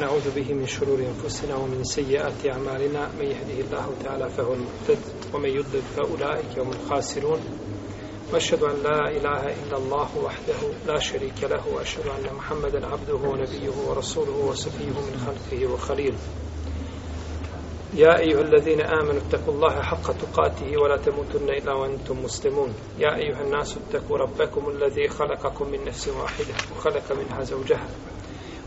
ونعوذ به من شرور أنفسنا ومن سيئات أعمالنا من يهده الله تعالى فهو المهتد ومن يضلل فأولئك هم الخاسرون وأشهد أن لا إله إلا الله وحده لا شريك له وأشهد أن محمدا عبده ونبيه ورسوله وصفيه من خلقه وخليله يا أيها الذين آمنوا اتقوا الله حق تقاته ولا تموتن إلا وأنتم مسلمون يا أيها الناس اتقوا ربكم الذي خلقكم من نفس واحدة وخلق منها زوجها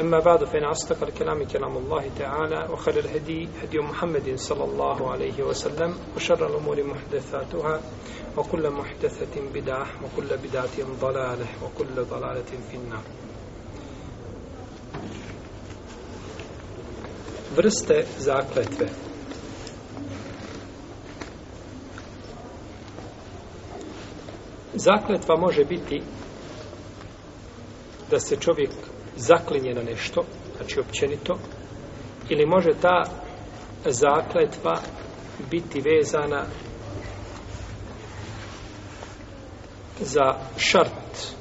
أما بعد فإن أصدق الكلام كلام الله تعالى وخير الهدي هدي محمد صلى الله عليه وسلم وشر الأمور محدثاتها وكل محدثة بدعة وكل بدعة ضلالة وكل ضلالة في النار برست zakletve Zakletva može biti da se čovjek zaklinje na nešto, znači općenito, ili može ta zakletva biti vezana za šart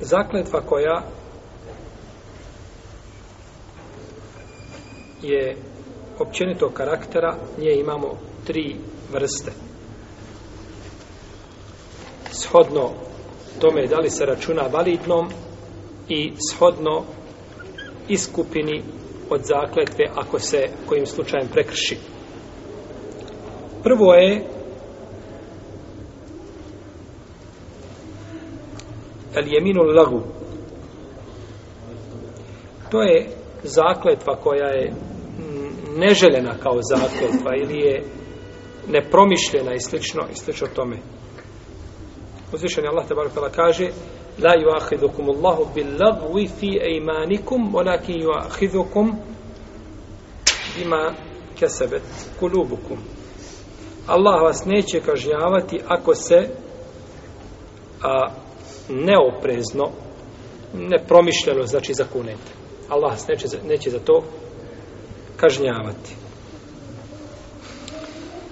zakletva koja je općenitog karaktera nje imamo tri vrste shodno tome da li se računa validnom i shodno iskupini od zakletve ako se kojim slučajem prekrši. Prvo je el jeminu lagu. To je zakletva koja je neželjena kao zakletva ili je nepromišljena i slično, i slično tome uzvišen je Allah te barakala kaže la yuahidukum Allahu bil lagwi fi eimanikum walakin yuahidukum bima kesebet kulubukum Allah vas neće kažnjavati ako se a, neoprezno nepromišljeno znači zakunete Allah vas neće, neće za to kažnjavati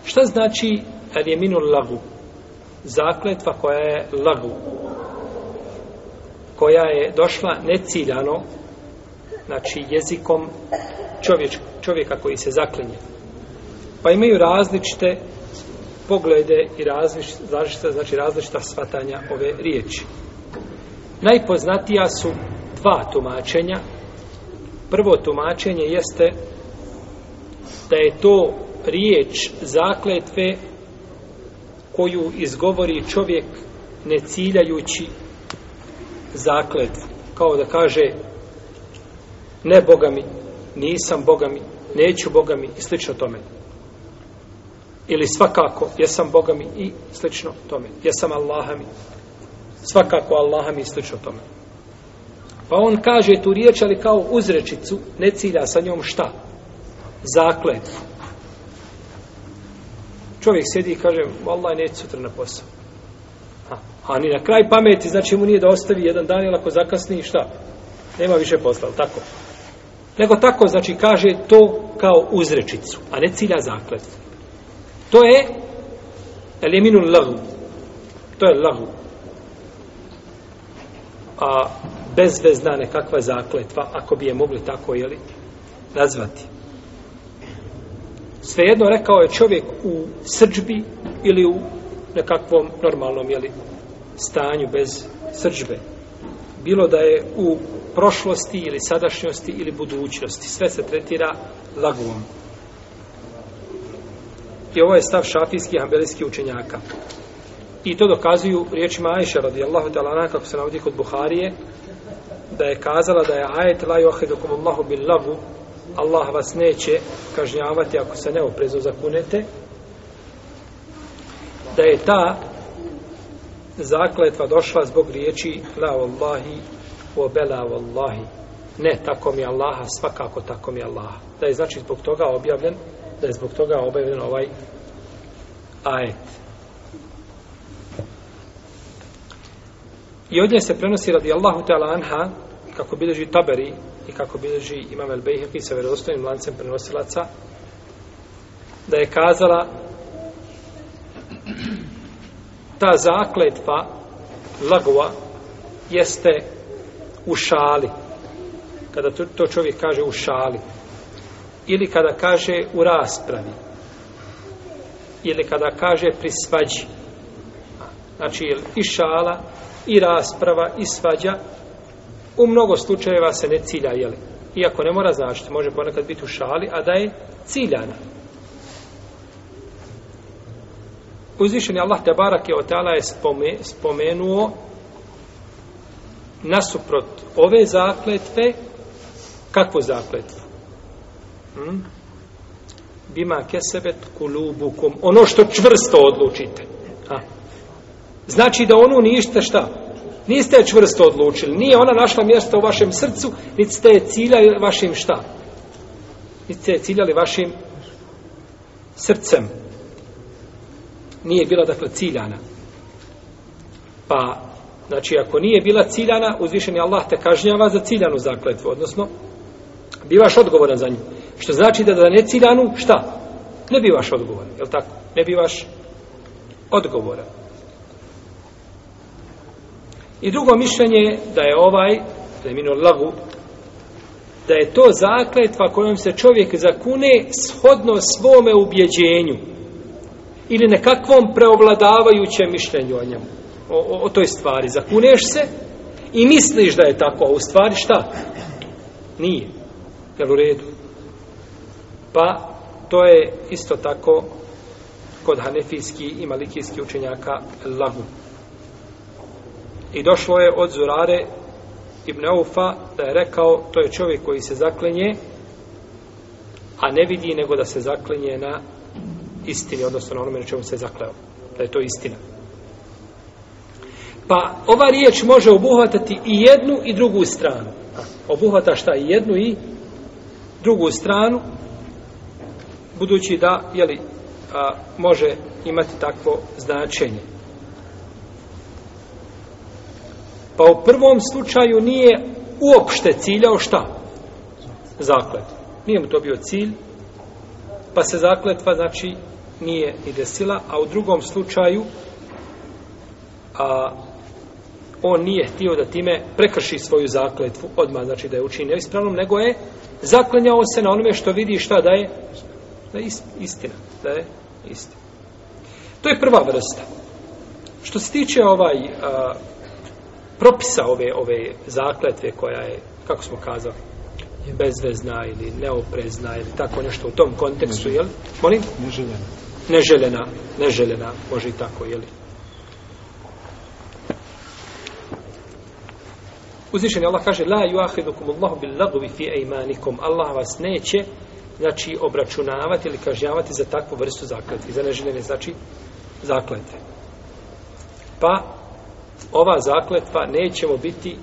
šta znači Al-Jeminul Lagub zakletva koja je lagu koja je došla neciljano znači jezikom čovječ, čovjeka koji se zaklinje pa imaju različite poglede i različita znači različita shvatanja ove riječi najpoznatija su dva tumačenja prvo tumačenje jeste da je to riječ zakletve koju izgovori čovjek ne ciljajući zakled, kao da kaže ne bogami, nisam bogami, neću bogami i slično tome. Ili svakako, jesam bogami i slično tome. Jesam Allahami, svakako Allahami i slično tome. Pa on kaže tu riječ, ali kao uzrečicu, ne cilja sa njom šta? Zakletvu. Čovjek sjedi i kaže, vallaj, neće sutra na posao. Ha, a ni na kraj pameti, znači mu nije da ostavi jedan dan, ili ako zakasni, šta? Nema više posla, tako? Nego tako, znači, kaže to kao uzrečicu, a ne cilja zaklet. To je eliminu lagu. To je lagu. A bezvezna nekakva zakletva, ako bi je mogli tako, jeli, nazvati svejedno rekao je čovjek u srđbi ili u nekakvom normalnom jeli, stanju bez srđbe. Bilo da je u prošlosti ili sadašnjosti ili budućnosti. Sve se tretira lagom. I ovo je stav šafijskih i ambelijskih učenjaka. I to dokazuju riječima Ajša radijallahu talana kako se navodi kod Buharije da je kazala da je ajet la yuhidukum Allahu bil lagu Allah vas neće kažnjavati ako se neoprezno zakunete, da je ta zakletva došla zbog riječi la wallahi o bela wallahi. Ne, tako mi Allaha, svakako tako mi Allaha. Da je znači zbog toga objavljen, da je zbog toga objavljen ovaj ajet. I ovdje se prenosi radi Allahu te anha, kako bilježi taberi i kako bilježi imam El Bejheki sa verostojnim lancem prenosilaca, da je kazala ta zakletva lagova jeste u šali. Kada to čovjek kaže u šali. Ili kada kaže u raspravi. Ili kada kaže pri svađi. Znači, i šala, i rasprava, i svađa, U mnogo slučajeva se ne cilja, jel? Iako ne mora zašto, može ponekad biti u šali, a da je ciljana. Uzvišen je Allah Tebarak je otala je spomenuo nasuprot ove zakletve, kakvu zakletvu? Hmm? Bima kesebet kulubukum, ono što čvrsto odlučite. A. Znači da ono ništa šta? Niste je čvrsto odlučili. Nije ona našla mjesto u vašem srcu, niti ste je ciljali vašim šta? Niti ste je ciljali vašim srcem. Nije bila dakle ciljana. Pa, znači, ako nije bila ciljana, uzvišeni Allah te kažnjava za ciljanu zakletvu, odnosno, bivaš odgovoran za nju. Što znači da za neciljanu, šta? Ne bivaš odgovoran, je li tako? Ne bivaš odgovoran. I drugo mišljenje da je ovaj, da je minul lagu, da je to zakletva kojom se čovjek zakune shodno svome ubjeđenju ili nekakvom preovladavajućem mišljenju o njemu, o, o, o toj stvari. Zakuneš se i misliš da je tako, a u stvari šta? Nije. Jel u redu? Pa, to je isto tako kod hanefijski i malikijski učenjaka lagu. I došlo je od Zurare Ibn Aufa da je rekao to je čovjek koji se zaklenje a ne vidi nego da se zaklenje na istini, odnosno na onome na čemu se zakleo. Da je to istina. Pa ova riječ može obuhvatati i jednu i drugu stranu. Obuhvata šta? I jednu i drugu stranu budući da jeli, a, može imati takvo značenje. Pa u prvom slučaju nije uopšte ciljao šta? Zaklet. Nije mu to bio cilj, pa se zakletva, znači, nije ni desila, a u drugom slučaju a, on nije htio da time prekrši svoju zakletvu odmah, znači da je učinio ispravnom, nego je zaklenjao se na onome što vidi šta da je, da je istina. Da je istina. To je prva vrsta. Što se tiče ovaj a, propisa ove ove zakletve koja je, kako smo kazali, je bezvezna ili neoprezna ili tako nešto u tom kontekstu, je li? Molim? Neželjena. Neželjena, neželjena, može i tako, je li? Uzvišen Allah kaže La yuahidukum Allahu bil lagvi fi eimanikum Allah vas neće znači obračunavati ili kažnjavati za takvu vrstu zakletve, za neželjene znači zakletve. Pa ova zakletva nećemo biti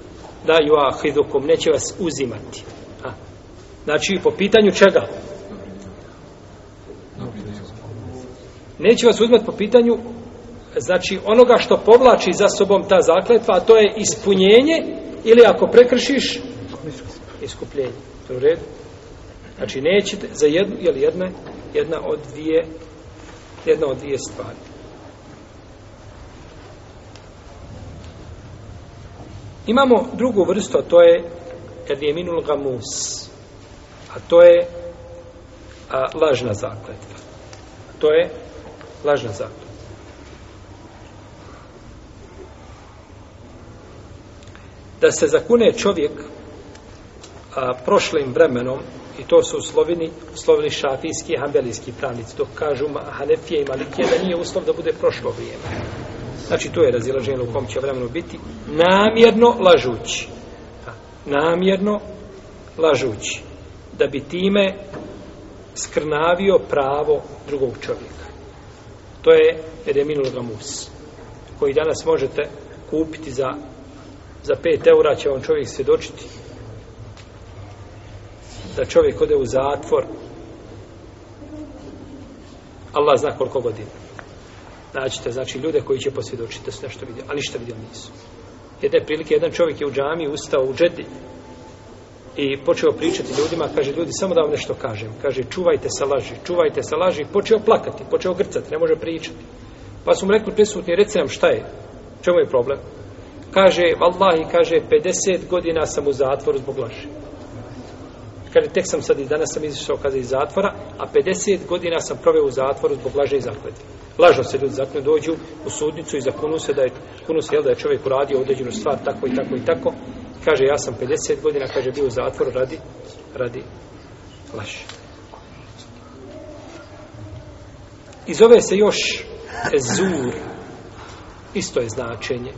da ju ahidukom, neće vas uzimati. A. Znači, po pitanju čega? Neće vas uzimati po pitanju znači onoga što povlači za sobom ta zakletva, a to je ispunjenje ili ako prekršiš iskupljenje. To je u redu. Znači, nećete za jednu ili jedne, jedna od dvije jedna od dvije stvari. Imamo drugu vrstu, to je Eljeminul Gamus, a to je a, lažna zakletva. To je lažna zakletva. Da se zakune čovjek a, prošlim vremenom, i to su slovini, slovini šafijski i hambelijski pravnici, dok kažu Hanefije i Malikije da nije uslov da bude prošlo vrijeme. Znači, to je razilaženje u kom će vremenu biti namjerno lažući. Namjerno lažući. Da bi time skrnavio pravo drugog čovjeka. To je Edemino Gamus, koji danas možete kupiti za, za 5 eura, će vam čovjek svjedočiti da čovjek ode u zatvor Allah zna koliko godina naćete znači ljude koji će posvjedočiti da su nešto vidjeli, a ništa vidjeli nisu. Jedne prilike, jedan čovjek je u džami ustao u džedi i počeo pričati ljudima, kaže ljudi samo da vam nešto kažem, kaže čuvajte se laži, čuvajte se laži, počeo plakati, počeo grcati, ne može pričati. Pa su mu rekli prisutni, reci nam šta je, čemu je problem? Kaže, vallahi, kaže, 50 godina sam u zatvoru zbog laži. Kaže, tek sam sad i danas sam izišao, kaže, iz zatvora, a 50 godina sam proveo u zatvoru zbog laže i zakljeti. Lažno se ljudi zakljeti, dođu u sudnicu i zakunu se da je, kunu se, jel, da je čovjek uradio određenu stvar, tako i tako i tako. Kaže, ja sam 50 godina, kaže, bio u zatvoru radi, radi laž. I zove se još Ezur. Isto je značenje.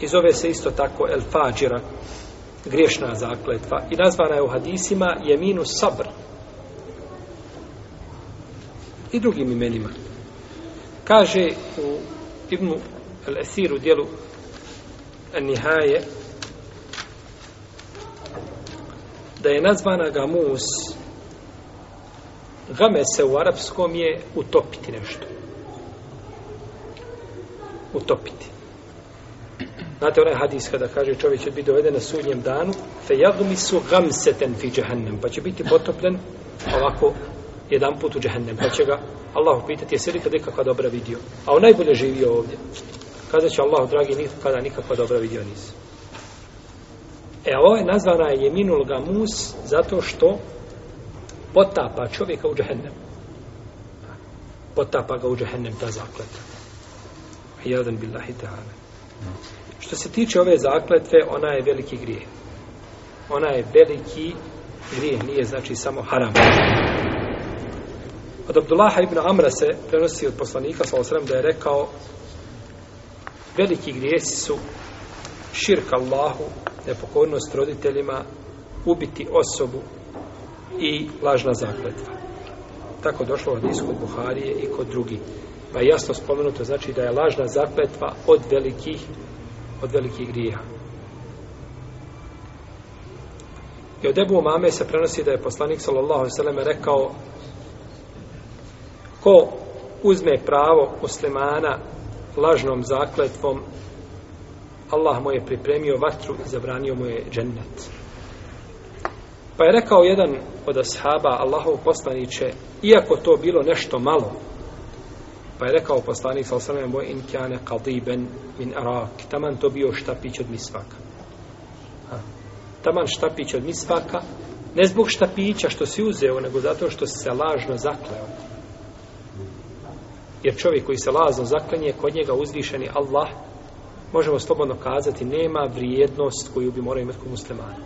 I zove se isto tako El Fadjira griješna zakletva i nazvana je u hadisima je minus sabr i drugim imenima kaže u Ibnu Al-Esiru dijelu Nihaje da je nazvana gamus game se u arapskom je utopiti nešto utopiti Znate onaj hadis kada kaže čovjek će biti doveden na sudnjem danu, fe jagmi su gamseten fi džahennem, pa će biti potopljen ovako jedan put u džahennem, pa će ga Allah upitati, jesi li kada nikakva dobra vidio? A on najbolje živio ovdje. Kada će Allah, dragi, nikada nikakva dobra vidio nisi. E, a ovo ovaj je nazvana je Jeminul Gamus zato što potapa čovjeka u džahennem. Potapa ga u džahennem ta zaklata. Hiyadan billahi ta'ala. Mm. Što se tiče ove zakletve, ona je veliki grije. Ona je veliki grije, nije znači samo haram. Od Abdullaha ibn Amra se prenosi od poslanika, svala sram, da je rekao veliki grijesi su širk Allahu, nepokornost roditeljima, ubiti osobu i lažna zakletva. Tako došlo od iskod Buharije i kod drugih. Pa jasno spomenuto znači da je lažna zakletva od velikih grijesi od velikih grija. I od Ebu Mame se prenosi da je poslanik sallallahu sallam rekao ko uzme pravo muslimana lažnom zakletvom Allah mu je pripremio vatru i zabranio mu je džennet. Pa je rekao jedan od ashaba Allahov poslaniće, iako to bilo nešto malo, Pa je rekao poslanik sa osrame moj in kjane kadiben min arak. Taman to bio štapić od misvaka. Ha. Taman štapić od misvaka. Ne zbog štapića što si uzeo, nego zato što si se lažno zakleo. Jer čovjek koji se lažno zaklenje, kod njega uzvišeni Allah, možemo slobodno kazati, nema vrijednost koju bi morao imati kod muslimana.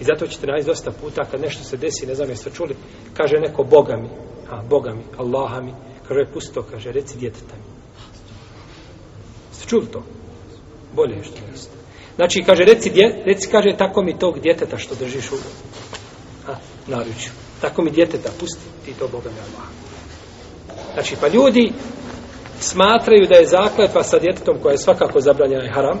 I zato ćete naći dosta puta kad nešto se desi, ne znam jeste čuli, kaže neko Boga mi, a Boga mi, Allaha mi, Kako je pusto, kaže, reci djeteta mi. Ste čuli to? Bolje je što jeste. Znači, kaže, reci, dje, reci kaže, tako mi tog djeteta što držiš u a, naruču. Tako mi djeteta, pusti ti to Boga mi Allah. Znači, pa ljudi smatraju da je zakletva sa djetetom koja je svakako zabranjena i haram,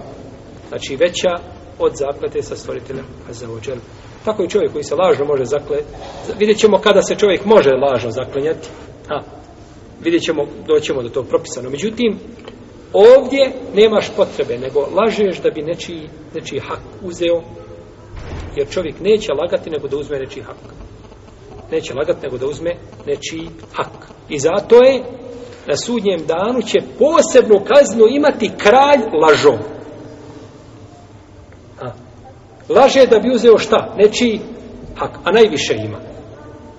znači veća od zaklete sa stvoriteljem Azzawajal. Tako i čovjek koji se lažno može zakle... Vidjet ćemo kada se čovjek može lažno zaklenjati. A, vidjet ćemo, doćemo do tog propisano. Međutim, ovdje nemaš potrebe, nego lažeš da bi nečiji, nečiji hak uzeo, jer čovjek neće lagati nego da uzme nečiji hak. Neće lagati nego da uzme nečiji hak. I zato je na sudnjem danu će posebnu kaznu imati kralj lažom. A, laže da bi uzeo šta? Nečiji hak, a najviše ima.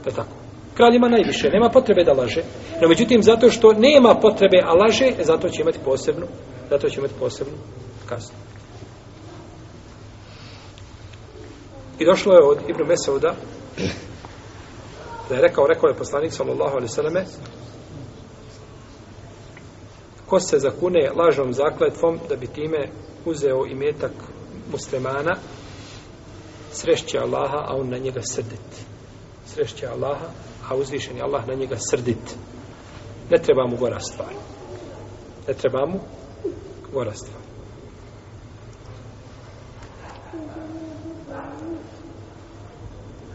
To je tako. Kralj ima najviše, nema potrebe da laže. No međutim, zato što nema potrebe, a laže, zato će imati posebnu, zato će imati posebnu kaznu. I došlo je od Ibn Mesauda, da je rekao, rekao je poslanik, sallallahu alaihi sallame, ko se zakune lažnom zakletvom da bi time uzeo i metak muslimana, srešće Allaha, a on na njega srdit. Srešće Allaha, a uzvišen je Allah na njega srdit. Ne treba mu gora stvar. Ne treba mu gora stvar.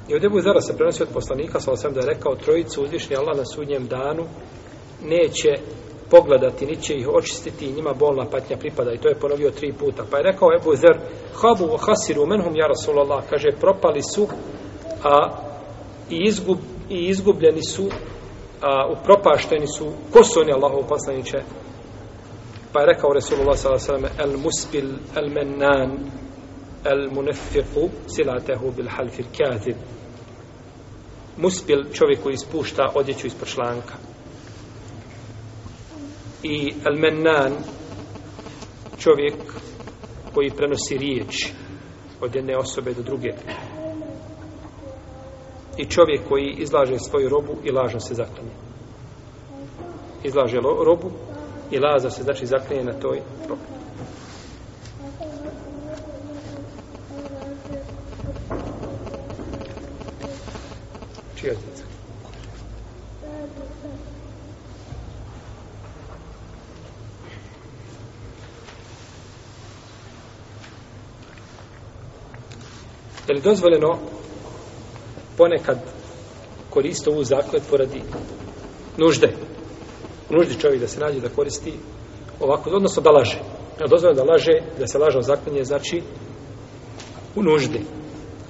I od Ebu Zara se prenosi od poslanika, sa osam da je rekao, trojicu uzvišnji Allah na sudnjem danu neće pogledati, niće ih očistiti i njima bolna patnja pripada. I to je ponovio tri puta. Pa je rekao Ebu Zer, habu hasiru menhum ja Rasulallah, kaže, propali su a, i izgub, i izgubljeni su, a, upropašteni su, ko su oni Allahov poslaniče? Pa je rekao Resulullah s.a.v. El muspil, el mennan, el munefiku, silatehu bil halfir kjadib. Muspil, čovjek koji ispušta odjeću ispod članka. I el mennan, čovjek koji prenosi riječ od jedne osobe do druge i čovjek koji izlaže svoju robu i lažno se zaklanje. Izlaže robu i lažno se znači zaklanje na toj robu. Čija djeca? Je li dozvoljeno ponekad koristi ovu zaklet poradi nužde. Nuždi čovjek da se nađe da koristi ovako, odnosno da laže. Dozvore da laže, da se laže o zakljenje, znači u nuždi.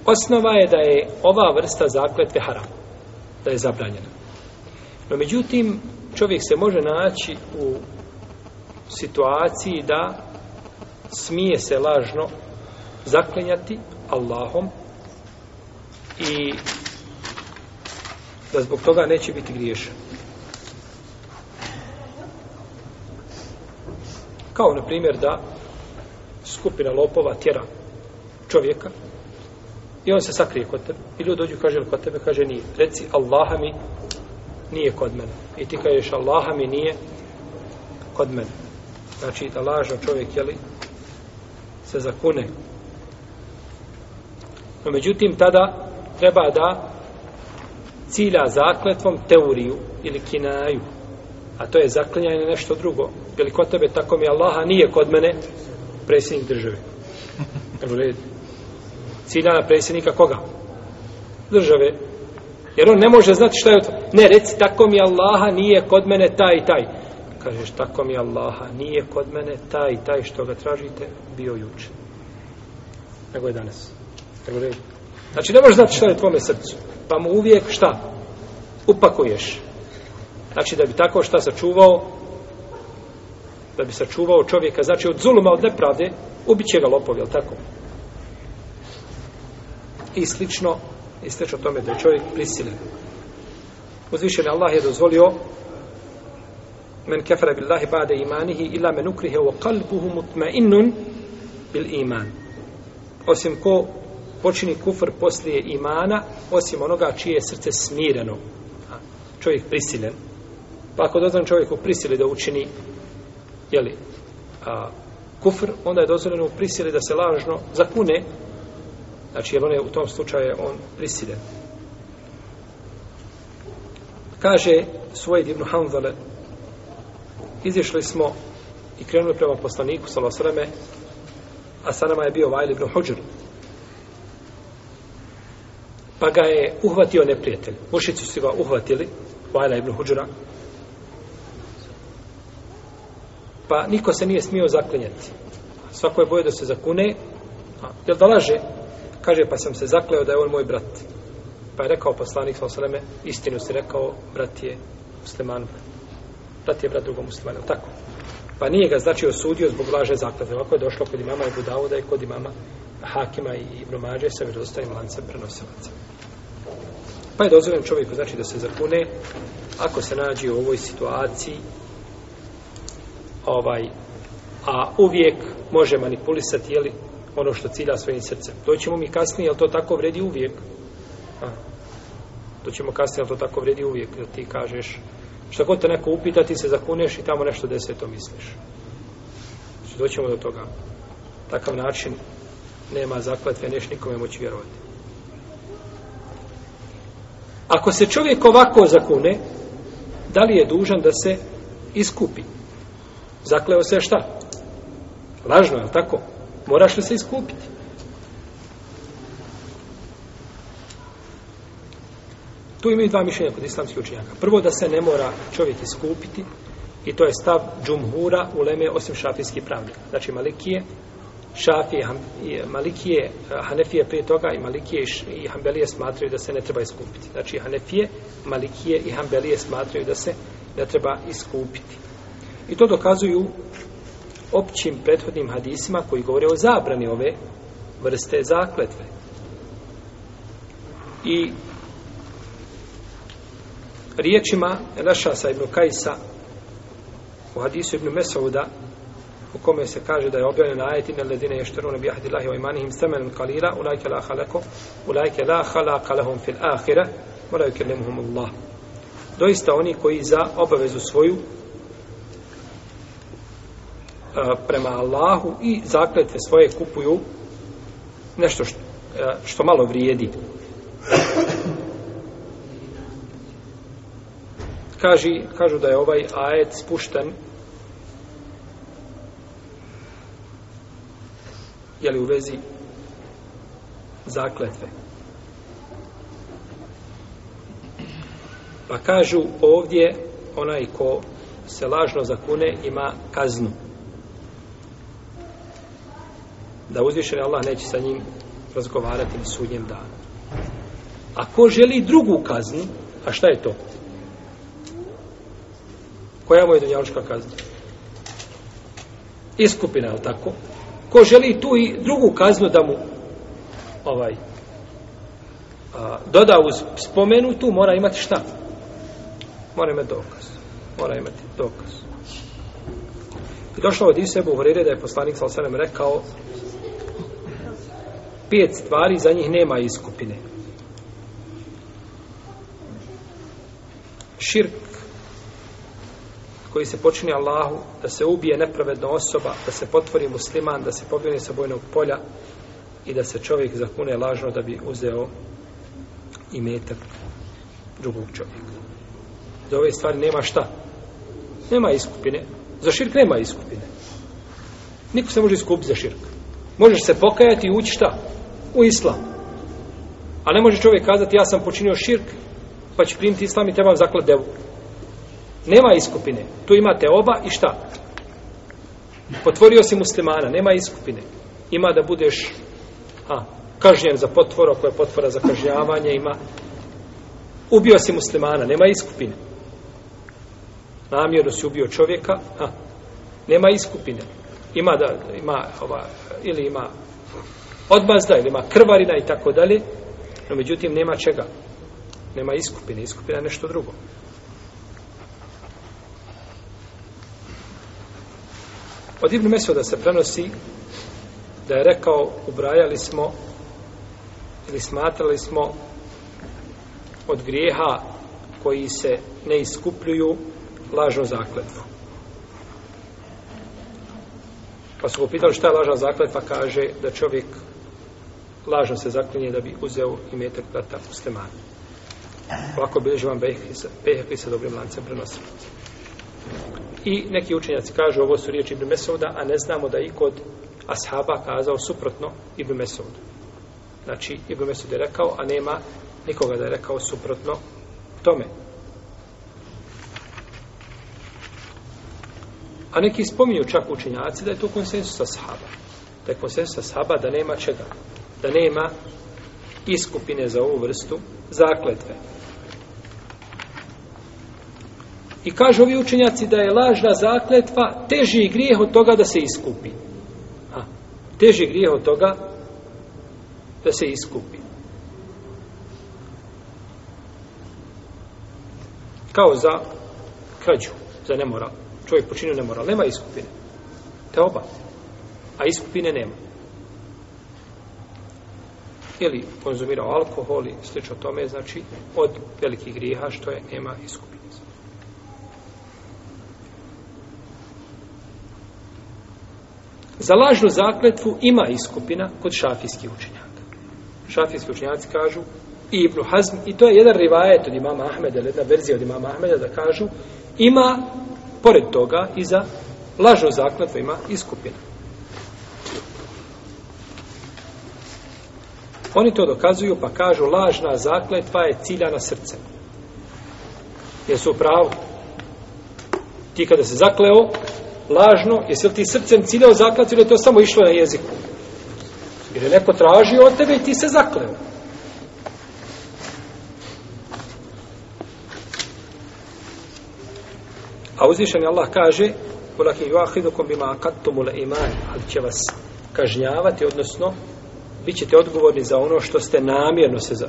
Osnova je da je ova vrsta zakletve haram. Da je zabranjena. No, međutim, čovjek se može naći u situaciji da smije se lažno zaklenjati Allahom i da zbog toga neće biti griješan. Kao, na primjer, da skupina lopova tjera čovjeka i on se sakrije kod tebe. I ljudi dođu kaže, kod tebe kaže, nije. Reci, Allaha mi nije kod mene. I ti kažeš, Allaha mi nije kod mene. Znači, da lažno čovjek, jeli, se zakune. No, međutim, tada treba da cilja zakletvom teoriju ili kinaju. A to je zaklinjanje nešto drugo. Jel' kod tebe tako mi Allaha nije kod mene predsjednik države. Cilja na predsjednika koga? Države. Jer on ne može znati šta je od... Ne, reci, tako mi Allaha nije kod mene taj i taj. Kažeš, tako mi Allaha nije kod mene taj i taj što ga tražite, bio juče. Nego je danas. Nego je... Znači, ne može znati šta je u tvome srcu pa mu uvijek šta? Upakuješ. Znači da bi tako šta sačuvao, da bi sačuvao čovjeka, znači od zuluma, od nepravde, ubit će ga lopov, jel tako? I slično, i slično tome da je čovjek prisilen. Uzvišen Allah je dozvolio men kefara billahi ba'de imanihi ila men ukrihe u kalbuhu mutme innun bil iman. Osim ko počini kufr poslije imana, osim onoga čije je srce smireno. A, čovjek prisiljen. Pa ako dozvan čovjeku prisili da učini jeli, a, kufr, onda je dozvoljeno u prisili da se lažno zakune. Znači, jer on je u tom slučaju je on prisiljen. Kaže svoj divnu Hanzale, izišli smo i krenuli prema poslaniku, salosreme, a sa nama je bio Vajl ibn Hođeru pa ga je uhvatio neprijatelj. Mušici su ga uhvatili, Vajla ibn Huđura, pa niko se nije smio zaklinjati. Svako je boje da se zakune, a, jel da laže? Kaže, pa sam se zakleo da je on moj brat. Pa je rekao poslanik, sa osaleme, istinu si rekao, brat je musliman, brat je brat drugom muslimanom, tako. Pa nije ga znači osudio zbog laže zakljetve. Ovako je došlo kod imama Ebu Davuda i kod imama Hakima i Ibn Mađe sa vjerozostavim lancem prenosilaca. Pa je dozvoljeno čovjeku znači da se zakune ako se nađe u ovoj situaciji ovaj a uvijek može manipulisati jeli, ono što cilja svojim srcem. To ćemo mi kasnije, jel to tako vredi uvijek? A, to ćemo kasnije, jel to tako vredi uvijek? Da ti kažeš, što god te neko upita, ti se zakuneš i tamo nešto deset to misliš. Znači, doćemo do toga. Takav način nema zakletve, neš nikome moći vjerovati. Ako se čovjek ovako zakune, da li je dužan da se iskupi? Zakleo se šta? Lažno, je li tako? Moraš li se iskupiti? Tu imaju dva mišljenja kod islamskih učenjaka. Prvo da se ne mora čovjek iskupiti i to je stav džumhura u leme osim šafijskih pravnika. Znači malikije, Šafije, Malikije, e, Hanefije prije toga i Malikije i Hanbelije smatraju da se ne treba iskupiti. Znači Hanefije, Malikije i Hanbelije smatraju da se ne treba iskupiti. I to dokazuju općim prethodnim hadisima koji govore o zabrani ove vrste zakletve. I riječima Elaša sa Ibn Kajsa u hadisu Ibn Mesauda u kome se kaže da je objavljen ajet in alladine yashtarun bi ahdi llahi wa imanihim thamanan qalila ulaika la khalaqu ulaika la khalaqa lahum fil akhirah wa la yukallimuhum Allah doista oni koji za obavezu svoju a, prema Allahu i zakletve svoje kupuju nešto što, a, što malo vrijedi kaži, kažu da je ovaj ajet spušten je li u vezi zakletve. Pa kažu ovdje onaj ko se lažno zakune ima kaznu. Da uzvišen Allah neće sa njim razgovarati na sudnjem danu. A ko želi drugu kaznu, a šta je to? Koja mu je dunjavnička kazna? Iskupina, je li tako? ko želi tu i drugu kaznu da mu ovaj a, doda uz spomenutu mora imati šta mora imati dokaz mora imati dokaz i došlo od Isebu Horeire da je poslanik sa osanem rekao pet stvari za njih nema iskupine širk koji se počini Allahu, da se ubije nepravedna osoba, da se potvori musliman, da se pobjene sa bojnog polja i da se čovjek zakune lažno da bi uzeo i metak drugog čovjeka. Za ove stvari nema šta. Nema iskupine. Za širk nema iskupine. Niko se može iskupiti za širk. Možeš se pokajati i ući šta? U islam. A ne može čovjek kazati ja sam počinio širk pa će primiti islam i trebam zaklad devu. Nema iskupine. Tu imate oba i šta? Potvorio si muslimana, nema iskupine. Ima da budeš a, kažnjen za potvoro, koje je potvora za kažnjavanje, ima. Ubio si muslimana, nema iskupine. Namjerno si ubio čovjeka, a, nema iskupine. Ima da, ima, ova, ili ima odmazda, ili ima krvarina i tako dalje, no međutim nema čega. Nema iskupine, iskupina je nešto drugo. Od Ibn Mesuda se prenosi da je rekao, ubrajali smo ili smatrali smo od grijeha koji se ne iskupljuju lažnu zakletvu. Pa su upitali šta je lažna zakletva, kaže da čovjek lažno se zaklinje da bi uzeo i metak brata muslimana. Ovako bilježi vam Bejhvi sa dobrim lancem prenosilosti. I neki učenjaci kažu ovo su riječi Ibn Mesouda, a ne znamo da i kod ashaba kazao suprotno Ibn Mesoudu. Znači, Ibn Mesoud je rekao, a nema nikoga da je rekao suprotno tome. A neki spominju čak učenjaci da je to konsensus ashaba. Da je konsensus ashaba da nema čega. Da nema iskupine za ovu vrstu zakletve. Zakletve. I kažu ovi učenjaci da je lažna zakletva teži grijeh od toga da se iskupi. Ha, teži grijeh od toga da se iskupi. Kao za krađu, za nemoral. Čovjek počinio nemoral. Nema iskupine. Te oba. A iskupine nema. Ili konzumirao alkohol i slično tome, znači od velikih grijeha što je nema iskupine. Za lažnu zakletvu ima iskupina kod šafijskih učenjaka. Šafijski učenjaci kažu i Ibnu Hazm, i to je jedan rivajet od imama Ahmeda, jedna verzija od imama Ahmeda, da kažu, ima, pored toga, i za lažnu zakletvu ima iskupina. Oni to dokazuju pa kažu lažna zakletva je cilja na srce. Jesu u pravu? Ti kada se zakleo, lažno, jesi li ti srcem ciljao zaklati ili je to samo išlo na jeziku? Jer je neko tražio od tebe i ti se zakleo. A uzvišen Allah kaže Ulaki juahidukom bima akattumu le iman ali će vas kažnjavati odnosno bit ćete odgovorni za ono što ste namjerno se za...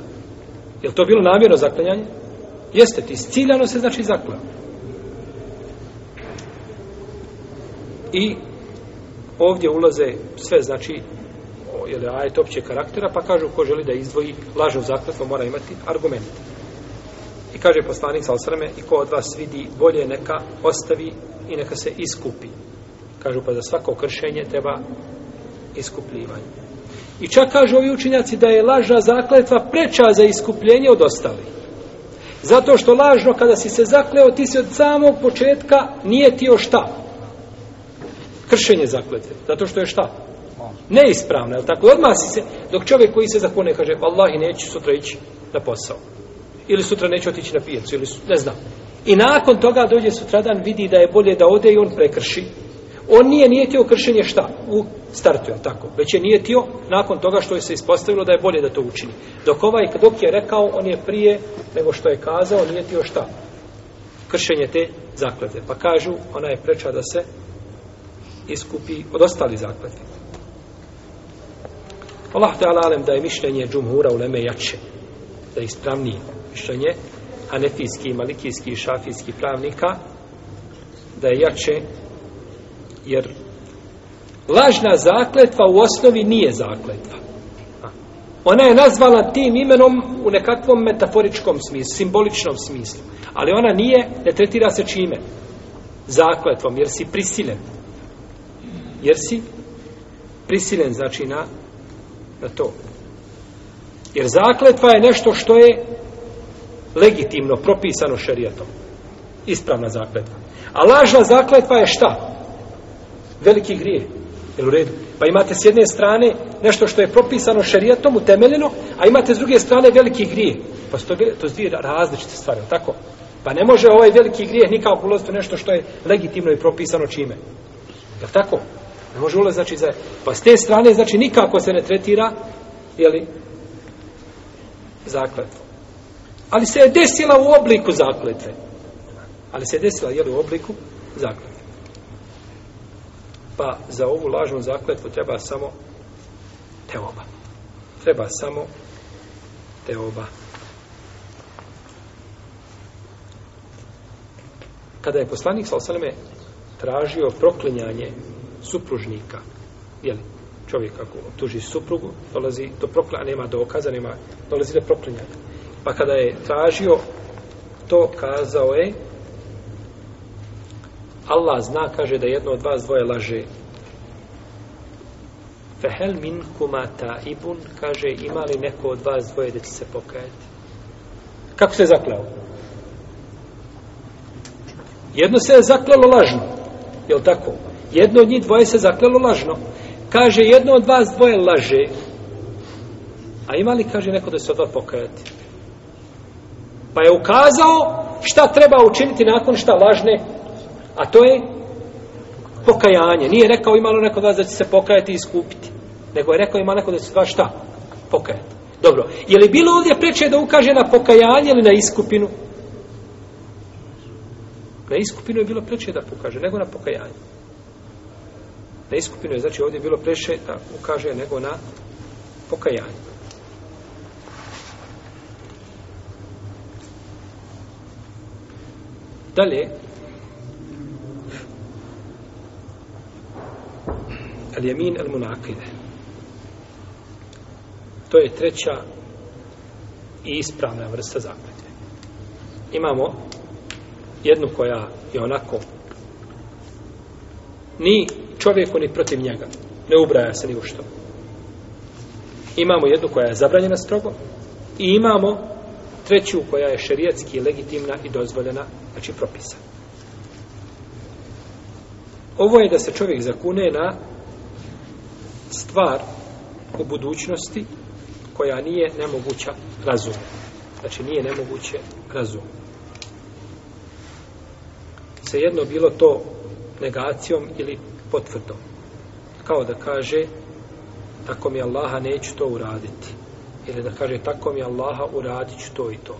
Je to bilo namjerno zaklanjanje? Jeste ti, ciljano se znači zaklanjanje. I ovdje ulaze sve, znači, je li ajet općeg karaktera, pa kažu ko želi da izdvoji lažnu zakljetvu, mora imati argument. I kaže poslanik sa osrme, i ko od vas vidi bolje neka ostavi i neka se iskupi. Kažu pa za svako kršenje treba iskupljivanje. I čak kažu ovi učinjaci da je lažna zakletva preča za iskupljenje od ostali. Zato što lažno kada si se zakleo, ti si od samog početka nije ti šta kršenje zakletve. Zato što je šta? Neispravno, je tako? I odmasi se, dok čovjek koji se zakone kaže, Allahi, neću sutra ići na posao. Ili sutra neću otići na pijecu, ili ne znam. I nakon toga dođe sutradan, vidi da je bolje da ode i on prekrši. On nije nijetio kršenje šta? U startu, je tako? Već je nijetio nakon toga što je se ispostavilo da je bolje da to učini. Dok ovaj, dok je rekao, on je prije nego što je kazao, nijetio šta? Kršenje te zakletve. Pa kažu, ona je preča da se iskupi od ostali zakletvi. Allah te alalem da je mišljenje džumhura u leme jače, da je ispravnije mišljenje hanefijski, malikijski i šafijski pravnika, da je jače, jer lažna zakletva u osnovi nije zakletva. Ona je nazvala tim imenom u nekakvom metaforičkom smislu, simboličnom smislu. Ali ona nije, ne tretira se čime? Zakletvom, jer si prisilen jer si prisilen znači na, na to jer zakletva je nešto što je legitimno propisano šerijatom ispravna zakletva a lažna zakletva je šta veliki grije jel u redu pa imate s jedne strane nešto što je propisano šerijatom utemeljeno a imate s druge strane veliki grije pa to to su dvije različite stvari tako pa ne može ovaj veliki grijeh nikako ulaziti nešto što je legitimno i propisano čime Jel' tako? Ne može ulaz, znači, za... pa s te strane, znači, nikako se ne tretira, jeli, zakletvo. Ali se je desila u obliku zakletve. Ali se je desila, jeli, u obliku zakletve. Pa za ovu lažnu zakletvu treba samo te oba. Treba samo te oba. Kada je poslanik Salasaleme tražio proklinjanje supružnika, jeli, čovjek ako tuži suprugu, dolazi do proklanja, nema dokaza, nema, dolazi do proklanjanja. Pa kada je tražio, to kazao je, Allah zna, kaže, da jedno od vas dvoje laže. Fehel min kumata ibun, kaže, ima li neko od vas dvoje da će se pokajati? Kako se je zakleo? Jedno se je zaklalo lažno, je li tako? Jedno od njih dvoje se zaklelo lažno. Kaže, jedno od vas dvoje laže. A ima li, kaže, neko da se odvod pokajati? Pa je ukazao šta treba učiniti nakon šta lažne. A to je pokajanje. Nije rekao imalo neko da, da će se pokajati i iskupiti. Nego je rekao ima neko da se dva šta? Pokajati. Dobro. Je li bilo ovdje preče da ukaže na pokajanje ili na iskupinu? Na iskupinu je bilo preče da pokaže, nego na pokajanje na iskupinu je znači ovdje bilo preše da ukaže nego na pokajanje. Dalje, Al-Jamin al-Munakide. To je treća i ispravna vrsta zakljetve. Imamo jednu koja je onako ni čovjeku ni protiv njega. Ne ubraja se ni u što. Imamo jednu koja je zabranjena strogo i imamo treću koja je šerijetski legitimna i dozvoljena, znači propisa. Ovo je da se čovjek zakune na stvar u budućnosti koja nije nemoguća razum. Znači nije nemoguće razum. Sejedno bilo to negacijom ili potvrdo. Kao da kaže, tako mi Allaha neću to uraditi. Ili da kaže, tako mi Allaha uradit ću to i to.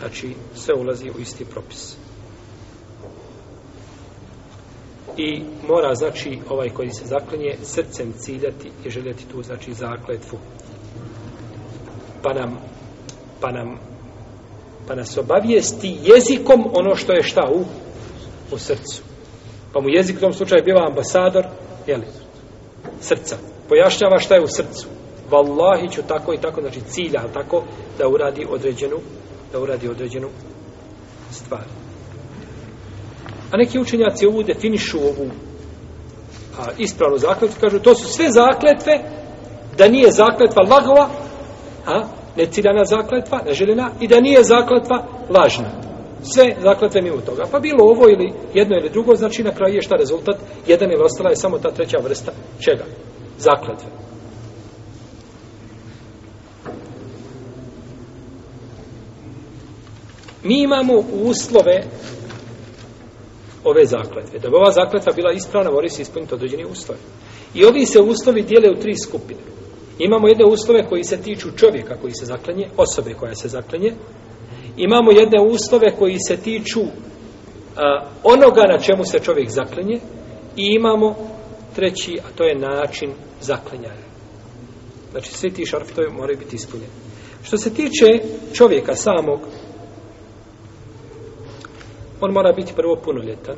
Znači, sve ulazi u isti propis. I mora, znači, ovaj koji se zaklenje, srcem ciljati i željeti tu, znači, zakletvu. Pa nam, pa nam, pa nas obavijesti jezikom ono što je šta u, u srcu. Pa mu jezik u tom slučaju biva ambasador, jeli, srca. Pojašnjava šta je u srcu. Wallahi ću tako i tako, znači cilja tako da uradi određenu da uradi određenu stvar. A neki učenjaci ovu definišu ovu a, ispravnu zakletvu, kažu to su sve zakletve da nije zakletva lagova, a, neciljana zakletva, neželjena, i da nije zakletva lažna sve zakletve mi u toga. Pa bilo ovo ili jedno ili drugo, znači na kraju je šta rezultat? Jedan ili ostala je samo ta treća vrsta čega? Zakletve. Mi imamo uslove ove zakletve. Da bi ova zakletva bila ispravna, mora se ispuniti određeni uslovi. I ovi se uslovi dijele u tri skupine. Imamo jedne uslove koji se tiču čovjeka koji se zaklenje, osobe koja se zaklenje, imamo jedne uslove koji se tiču a, onoga na čemu se čovjek zaklenje i imamo treći, a to je način zaklenjanja. Znači, svi ti šarfitovi moraju biti ispunjeni. Što se tiče čovjeka samog, on mora biti prvo punoljetan.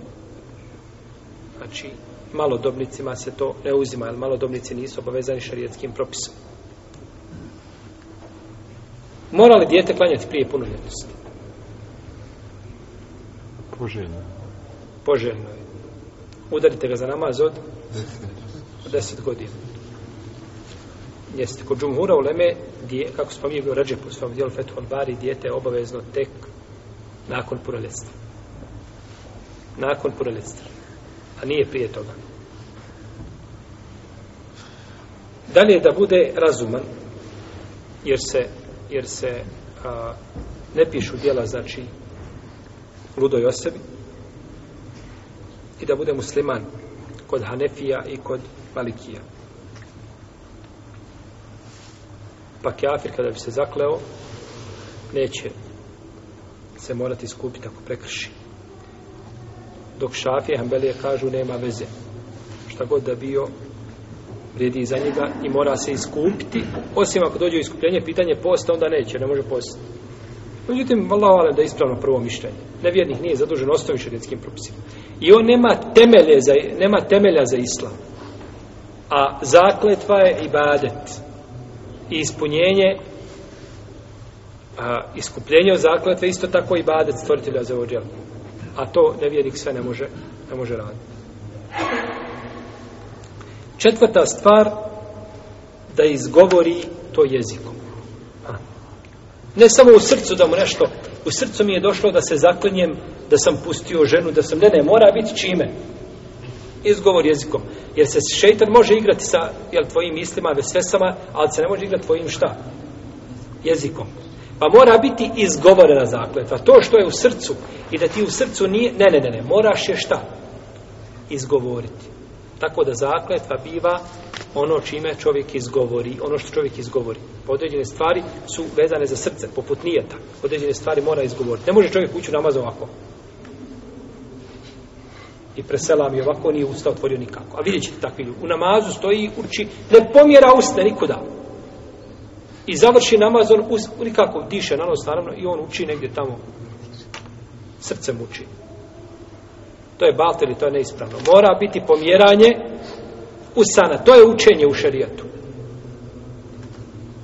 Znači, malodobnicima se to ne uzima, jer malodobnici nisu obavezani šarijetskim propisom. Mora li dijete klanjati prije punoljetnosti? Poželjno. Poželjno je. Udarite ga za namaz od? Deset, deset godina. Jeste, kod džumhura u Leme, dije, kako smo mi bio ređe po svom dijelu Fethol Bari, dijete je obavezno tek nakon punoljetstva. Nakon punoljetstva. A nije prije toga. Dalje je da bude razuman, jer se jer se a, ne pišu dijela, znači, ludoj osobi i da bude musliman kod Hanefija i kod Malikija. Pa Keafir, kada bi se zakleo, neće se morati skupiti ako prekrši. Dok Šafije i Hanbelije kažu nema veze. Šta god da bio, vrijedi za njega i mora se iskupiti, osim ako dođe iskupljenje, pitanje posta, onda neće, ne može postati. Međutim, vallahu alem da je ispravno prvo mišljenje. Nevjernih nije zadužen osnovim šredinskim propisima. I on nema, temelje za, nema temelja za islam. A zakletva je ibadet. I ispunjenje a, iskupljenje od zakletve isto tako ibadet stvoritelja za ođel. A to nevjernik sve ne može, ne može raditi. Četvrta stvar, da izgovori to jezikom. Ne samo u srcu da mu nešto, u srcu mi je došlo da se zaklenjem, da sam pustio ženu, da sam, ne, ne, mora biti čime. Izgovor jezikom. Jer se šeitan može igrati sa jel, tvojim mislima, vesvesama, ali se ne može igrati tvojim šta? Jezikom. Pa mora biti izgovorena zakletva. To što je u srcu i da ti u srcu nije, ne, ne, ne, ne, moraš je šta? Izgovoriti tako da zakletva biva ono čime čovjek izgovori, ono što čovjek izgovori. Pa određene stvari su vezane za srce, poput nijeta. Određene stvari mora izgovoriti. Ne može čovjek ući u namaz ovako. I preselam je ovako, nije usta otvorio nikako. A vidjet ćete takvi U namazu stoji, uči, ne pomjera usta nikuda. I završi namaz, on us, nikako diše na nos, naravno, i on uči negdje tamo. Srce muči. Uči. To je balter i to je neispravno. Mora biti pomjeranje u sana. To je učenje u šarijatu.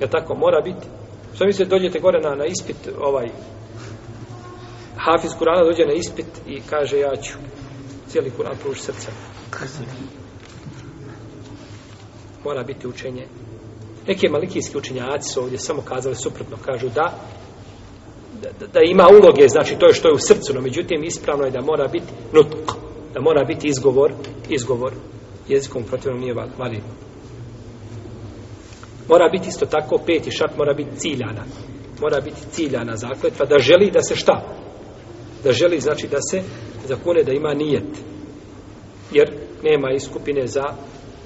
Je tako? Mora biti. Što mi se dođete gore na, na ispit, ovaj, Hafiz Kurana dođe na ispit i kaže ja ću cijeli Kuran pruži srca. Mora biti učenje. Neki malikijski učenjaci su ovdje samo kazali suprotno. Kažu da, da, da ima uloge, znači to je što je u srcu, no međutim ispravno je da mora biti nutk da mora biti izgovor, izgovor jezikom protivno nije validno. Mora biti isto tako, peti šak mora biti ciljana. Mora biti ciljana zakletva, da želi da se šta? Da želi, znači da se zakune da ima nijet. Jer nema iskupine za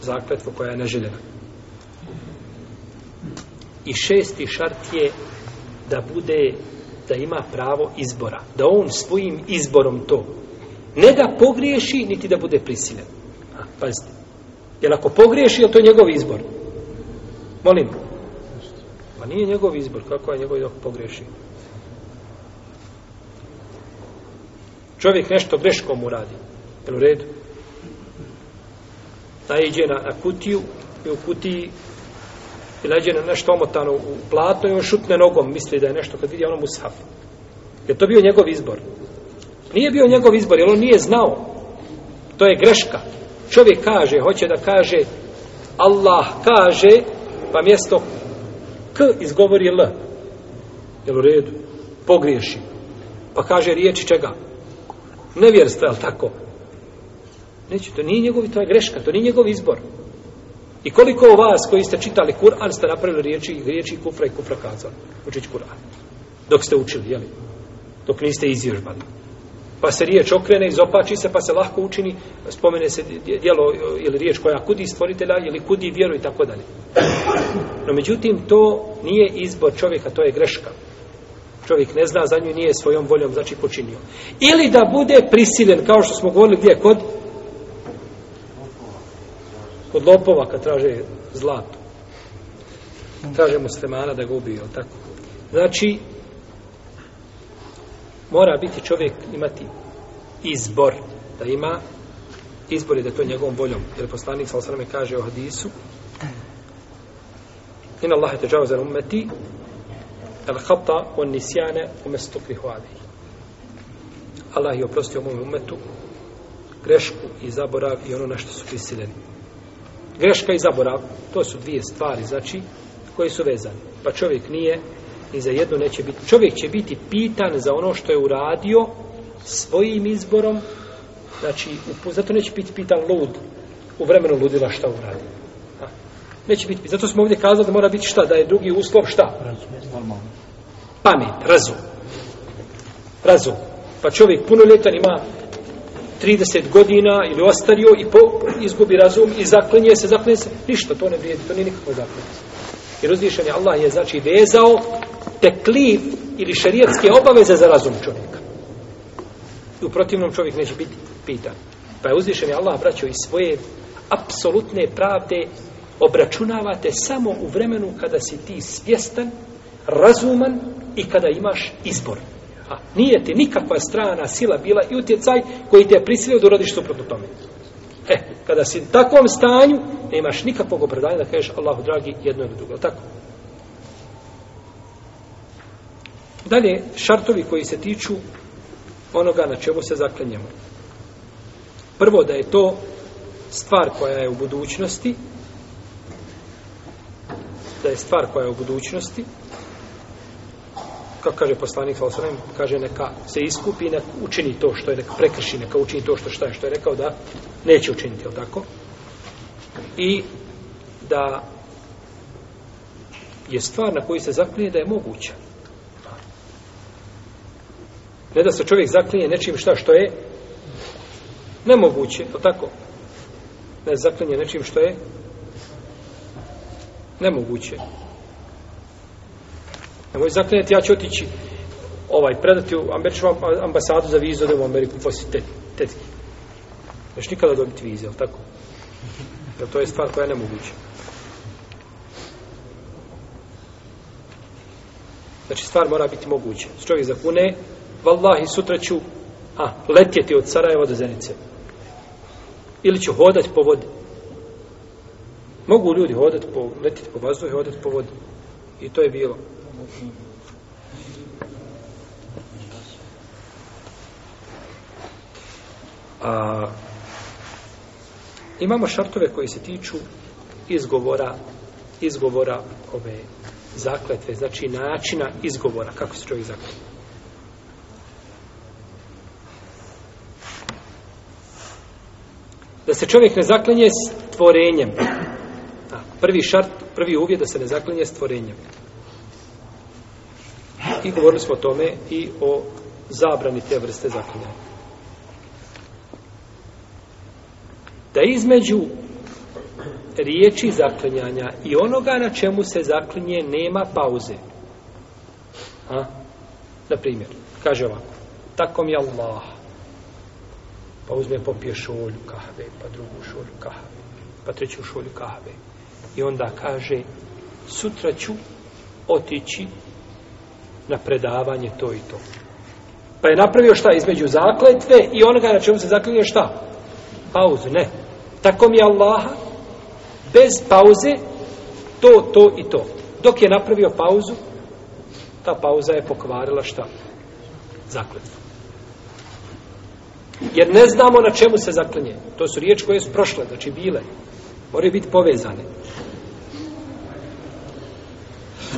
zakletvu koja je neželjena. I šesti šart je da bude, da ima pravo izbora. Da on svojim izborom to Ne da pogriješi, niti da bude prisiljen. Pazite. Jer ako pogriješi, je to njegov izbor? Molim. Ma nije njegov izbor. Kako je njegov izbor pogriješi? Čovjek nešto greškom uradi. Je u redu? Najđe na, na kutiju i u kutiji i najđe na nešto omotano u platno i on šutne nogom, misli da je nešto kad vidi ono mushaf. Je to bio njegov izbor? Njegov izbor? Nije bio njegov izbor, jer on nije znao. To je greška. Čovjek kaže, hoće da kaže, Allah kaže, pa mjesto K izgovori L. Jel u redu? Pogriješi. Pa kaže riječi čega? Nevjerstvo, jel tako? Neće, to nije njegov, to je greška, to nije njegov izbor. I koliko o vas koji ste čitali Kur'an ste napravili riječi, riječi kufra i kufra kazali, učići Kur'an, dok ste učili, jeli? Dok niste izvježbali pa se riječ okrene, izopači se, pa se lahko učini, spomene se dijelo ili riječ koja kudi stvoritelja, ili kudi vjeru i tako dalje. No, međutim, to nije izbor čovjeka, to je greška. Čovjek ne zna za nju, nije svojom voljom, znači, počinio. Ili da bude prisiljen, kao što smo govorili, gdje, kod? Kod lopova, kad traže zlato. Traže muslimana da ga ubije, tako. Znači, mora biti čovjek imati izbor da ima izbor i da to je njegovom voljom jer poslanik sa osrame kaže o hadisu in Allah je teđao za umeti el hapta on nisjane umesto krihuali Allah je oprostio mom umetu grešku i zaborav i ono na što su prisileni greška i zaborav to su dvije stvari znači koje su vezane pa čovjek nije ni za jedno neće biti. Čovjek će biti pitan za ono što je uradio svojim izborom, znači, zato neće biti pitan lud u vremenu ludila šta uradio. Ha? Neće biti Zato smo ovdje kazali da mora biti šta, da je drugi uslov šta? Razum. Pamet, razum. Razum. Pa čovjek punoljetan ima 30 godina ili ostario i po, izgubi razum i zaklinje se, zaklinje se, ništa, to ne vrijedi, to nije nikako zaklinje se. Jer uzvišen je Allah je znači vezao tekliv ili šarijatske obaveze za razum čovjeka. I u protivnom čovjek neće biti pitan. Pa je uzvišen je Allah vraćao i svoje apsolutne pravde obračunavate samo u vremenu kada si ti svjestan, razuman i kada imaš izbor. A nije ti nikakva strana sila bila i utjecaj koji te je prisilio da uradiš suprotno tome. E, kada si u takvom stanju, nemaš nikakvog opredanja da kažeš Allahu dragi jedno ili drugo, tako? Dalje, šartovi koji se tiču onoga na čemu se zaklenjemo. Prvo, da je to stvar koja je u budućnosti, da je stvar koja je u budućnosti, kako kaže poslanik sa osrem, kaže neka se iskupi, neka učini to što je, neka prekrši, neka učini to što šta je, što je rekao da neće učiniti, ili tako? I da je stvar na koju se zaklinje da je moguća. Ne da se čovjek zaklinje nečim šta što je nemoguće, ili tako? Ne zaklinje nečim što je nemoguće. Nemoj zakljeniti, ja ću otići ovaj, predati u američku ambasadu za vizu, da u Ameriku posjeti te, tetki. Neš nikada dobiti vize, ali tako? Jer to je stvar koja je nemoguća. Znači, stvar mora biti moguća. S znači, čovjek zakune, vallahi, sutra ću a, letjeti od Sarajeva do Zenice. Ili ću hodati po vodi. Mogu ljudi hodati po, letjeti po vazduhu i hodati po vodi. I to je bilo. A, imamo šartove koji se tiču izgovora izgovora ove zakletve, znači načina izgovora, kako se čovjek zakletve. Da se čovjek ne zaklenje stvorenjem. A, prvi šart, prvi uvjet da se ne zaklenje stvorenjem i govorili smo o tome i o zabrani te vrste zaklinjanja. Da između riječi zaklinjanja i onoga na čemu se zaklinje nema pauze. A? Na primjer, kaže ovako, tako mi Allah, pa uzme popije šolju kahve, pa drugu šolju kahve, pa treću šolju kahve. I onda kaže, sutra ću otići na predavanje to i to. Pa je napravio šta između zakletve i onoga na čemu se zaklinje šta? Pauzu, ne. Tako mi je Allaha, bez pauze, to, to i to. Dok je napravio pauzu, ta pauza je pokvarila šta? Zakletvu. Jer ne znamo na čemu se zaklinje. To su riječi koje su prošle, znači bile. Moraju biti povezane.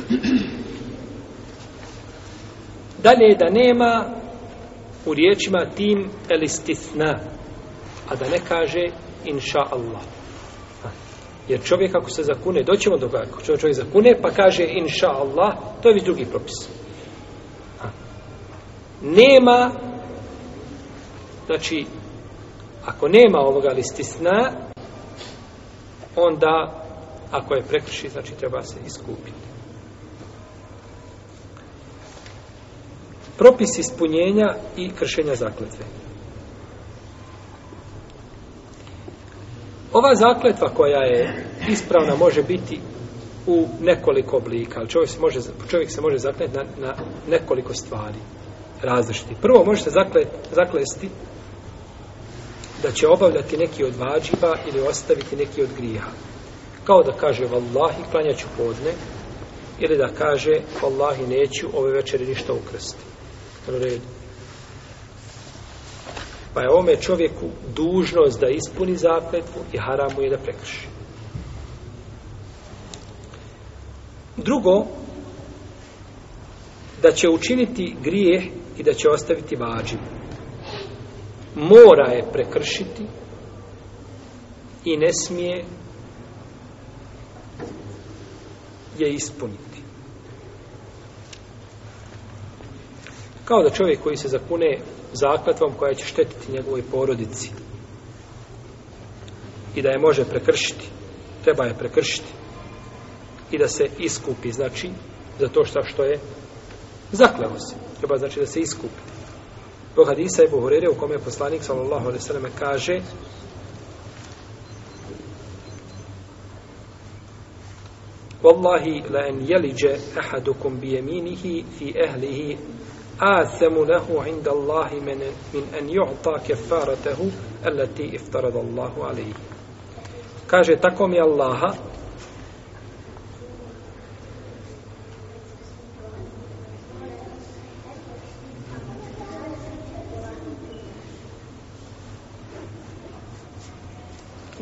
Hrvim. Dalje je da nema u riječima tim elistithna, a da ne kaže inša Allah. Jer čovjek ako se zakune, doćemo do kako čovjek, čovjek zakune, pa kaže inša Allah, to je već drugi propis. Nema, znači, ako nema ovoga listisna, onda, ako je prekriši, znači treba se iskupiti. propis ispunjenja i kršenja zakletve. Ova zakletva koja je ispravna može biti u nekoliko oblika, ali čovjek se može, čovjek se može zakleti na, na nekoliko stvari različiti. Prvo može se zaklet, zaklesti da će obavljati neki od vađiba ili ostaviti neki od griha. Kao da kaže, vallahi, klanjaću podne, ili da kaže, vallahi, neću ove večeri ništa ukrsti red. Pa je ome čovjeku dužnost da ispuni zakletvu i haramu je da prekrši. Drugo, da će učiniti grijeh i da će ostaviti vađib. Mora je prekršiti i ne smije je ispuniti. kao da čovjek koji se zakune zakletvom koja će štetiti njegovoj porodici i da je može prekršiti treba je prekršiti i da se iskupi znači za to što što je zakleo se treba znači da se iskupi do hadisa je Buhurire u kome je poslanik sallallahu alaihi sallam kaže Wallahi la an yalija ahadukum bi yaminihi fi ahlihi آثم له عند الله من من أن يعطى كفارته التي افترض الله عليه كاجي تقوم يا الله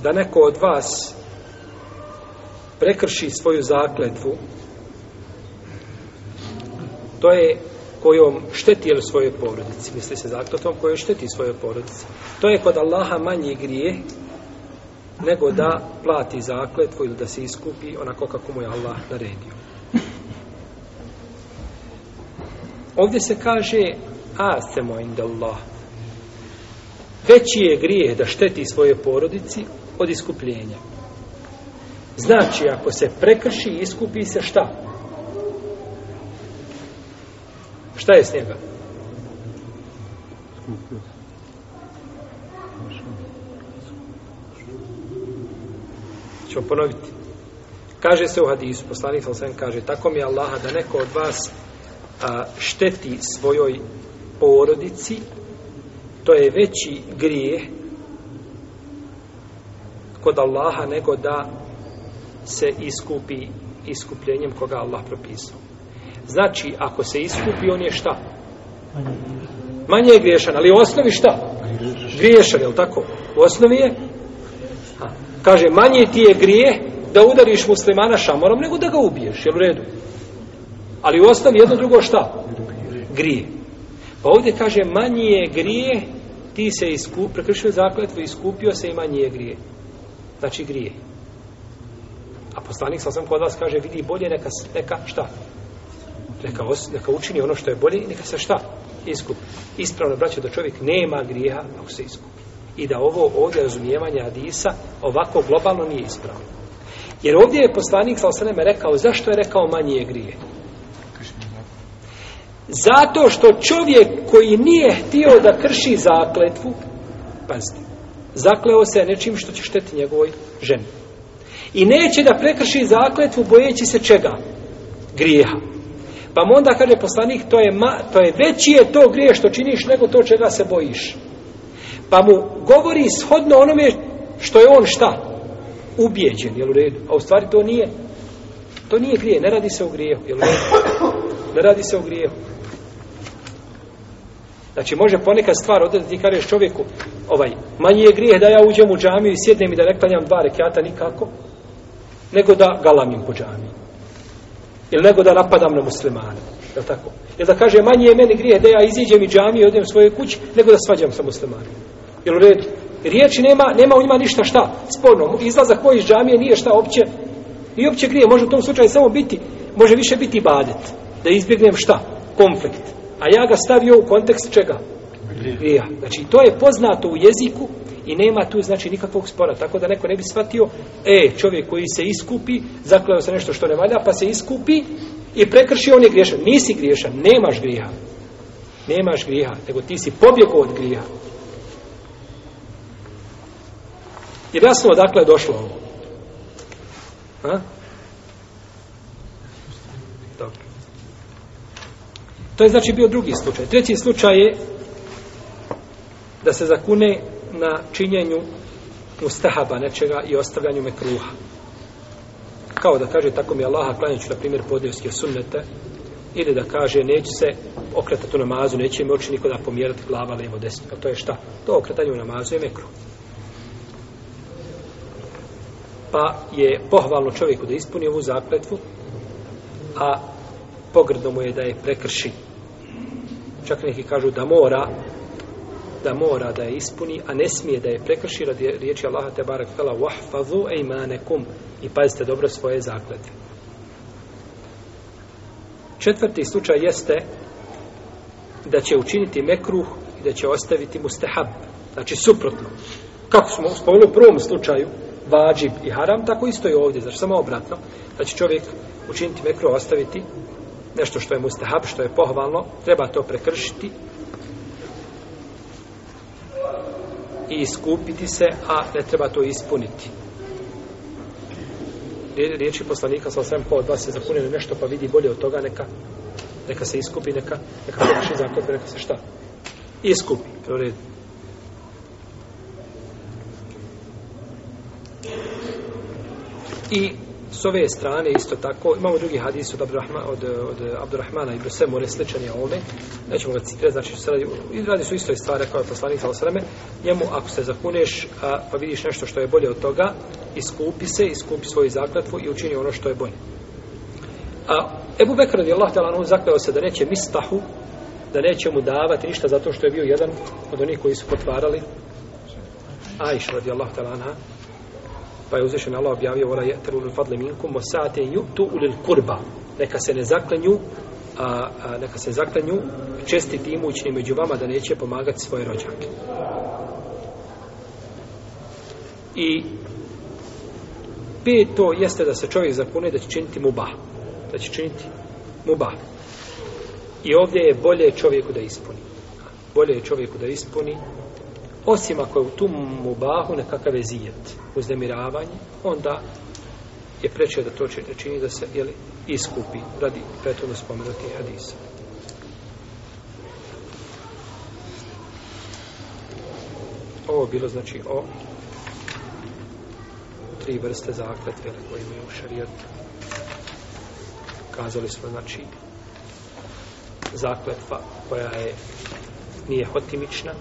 da neko od vas prekrši svoju zakletvu, to je kojom šteti ili svoje porodici. Misli se zakletvom kojom šteti svoje porodici. To je kod Allaha manji grije nego da plati zakletvu ili da se iskupi onako kako mu je Allah naredio. Ovdje se kaže asemo inda Allah. Veći je grije da šteti svoje porodici od iskupljenja. Znači, ako se prekrši, iskupi se šta? Šta je snilba? Ćemo ponoviti. Kaže se u hadisu, poslanik sam sam kaže, tako mi je Allaha da neko od vas a, šteti svojoj porodici, to je veći grijeh kod Allaha nego da se iskupi iskupljenjem koga Allah propisao. Znači, ako se iskupi, on je šta? Manje je griješan, ali u osnovi šta? Griješan, je li tako? U osnovi je? Ha. Kaže, manje ti je grije da udariš muslimana šamorom, nego da ga ubiješ, je u redu? Ali u osnovi jedno drugo šta? Grije. Pa ovdje kaže, manje je grije, ti se iskup, prekršio zakletvo, iskupio se i manje je grije. Znači, grije. A poslanik sa sam kod vas kaže, vidi bolje neka, neka šta? neka, os, neka učini ono što je bolje i neka se šta iskupi. Ispravno, braćo, da čovjek nema grijeha ako se iskupi. I da ovo ovdje razumijevanje Adisa ovako globalno nije ispravno. Jer ovdje je poslanik sa osaneme rekao, zašto je rekao manje grije? Zato što čovjek koji nije htio da krši zakletvu, pazite, zakleo se nečim što će šteti njegovoj ženi. I neće da prekrši zakletvu bojeći se čega? Grijeha. Pa mu onda kaže poslanik, to je, ma, to je veći je to grije što činiš nego to čega se bojiš. Pa mu govori shodno onome što je on šta? Ubijeđen, jel u redu? A u stvari to nije. To nije grije, ne radi se o grijehu, jel u redu? Ne radi se o grijehu. Znači, može ponekad stvar odrediti i kažeš čovjeku, ovaj, manji je grijeh da ja uđem u džamiju i sjednem i da ne klanjam dva rekiata nikako, nego da galamim po džamiju. Ili nego da napadam na muslimane. Je li tako? Je da kaže manje je meni grije da ja iziđem i džami i odem svoje kući, nego da svađam sa muslimanima. Je li red? Riječi nema, nema u njima ništa šta. Sporno, izlazak koji iz džamije nije šta opće. I opće grije, može u tom slučaju samo biti, može više biti badet. Da izbjegnem šta? Konflikt. A ja ga stavio u kontekst čega? Grija. Znači, to je poznato u jeziku I nema tu znači nikakvog spora, tako da neko ne bi shvatio, e, čovjek koji se iskupi, zakljao se nešto što ne valja, pa se iskupi i prekrši, on je griješan. Nisi griješan, nemaš griha. Nemaš griha, nego ti si pobjegao od griha. Jer jasno odakle je došlo ovo. Ha? To je znači bio drugi slučaj. Treći slučaj je da se zakune na činjenju mustahaba nečega i ostavljanju mekruha. Kao da kaže, tako mi Allaha klanjat ću, na primjer, podnijevske sunnete, ili da kaže, neće se okretati u namazu, neće mi oči nikoda pomjerati glava levo desno. A to je šta? To okretanje u namazu je mekruh. Pa je pohvalno čovjeku da ispuni ovu zakletvu, a pogrdno mu je da je prekrši. Čak neki kažu da mora da mora da je ispuni, a ne smije da je prekrši radi riječi Allaha te barak tala wahfazu eimanekum i pazite dobro svoje zaklete. Četvrti slučaj jeste da će učiniti mekruh i da će ostaviti mustahab. Znači suprotno. Kako smo spomenuli u prvom slučaju, vađib i haram, tako isto i ovdje. Znači samo obratno. Da će čovjek učiniti mekruh, ostaviti nešto što je mustahab, što je pohvalno, treba to prekršiti, i iskupiti se, a ne treba to ispuniti. Riječi poslanika sa osvijem ko od vas je zapunio nešto, pa vidi bolje od toga, neka, neka se iskupi, neka, neka pomiši zakup, neka se šta? Iskupi. Prvred. I S ove strane isto tako, imamo drugi hadis od, Abdurrahma, od, od Abdurrahmana i sve more sličan je ovome, nećemo ga citirati, znači se radi, radi su istoj stvari kao je poslanik sa osreme, njemu ako se zakuneš a, pa vidiš nešto što je bolje od toga, iskupi se, iskupi svoju zakletvu i učini ono što je bolje. A Ebu Bekr radi Allah talanu zakljao se da neće mistahu, da neće mu davati ništa zato što je bio jedan od onih koji su potvarali Aisha radi Allah talanu, pa je uzvišen Allah objavio vola jetaru lil fadli minkum wa sa'ati yutu lil qurba neka se ne zaklanju a, a neka se zaklanju čestiti imućni među vama da neće pomagati svoje rođake i peto jeste da se čovjek zakune da će činiti mubah da će činiti mubah i ovdje je bolje čovjeku da ispuni bolje je čovjeku da ispuni Osim ako je u tu mubahu nekakav je zijet, uznemiravanje, onda je prečio da to čini da se jeli, iskupi radi prethodno spomenuti hadisa. Ovo bilo znači o tri vrste zakletve koje imaju u šarijetu. Kazali smo znači zakletva koja je nije hotimična,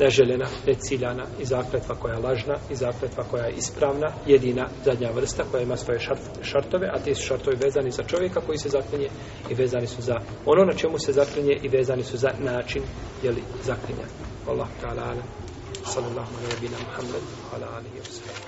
neželjena, neciljana i zakletva koja je lažna i zakletva koja je ispravna, jedina zadnja vrsta koja ima svoje šart, šartove, a te su šartovi vezani za čovjeka koji se zaklinje i vezani su za ono na čemu se zaklinje i vezani su za način jeli zaklinja. Allah ta'ala, sallallahu alaihi wa sallam, alaihi wa sallam.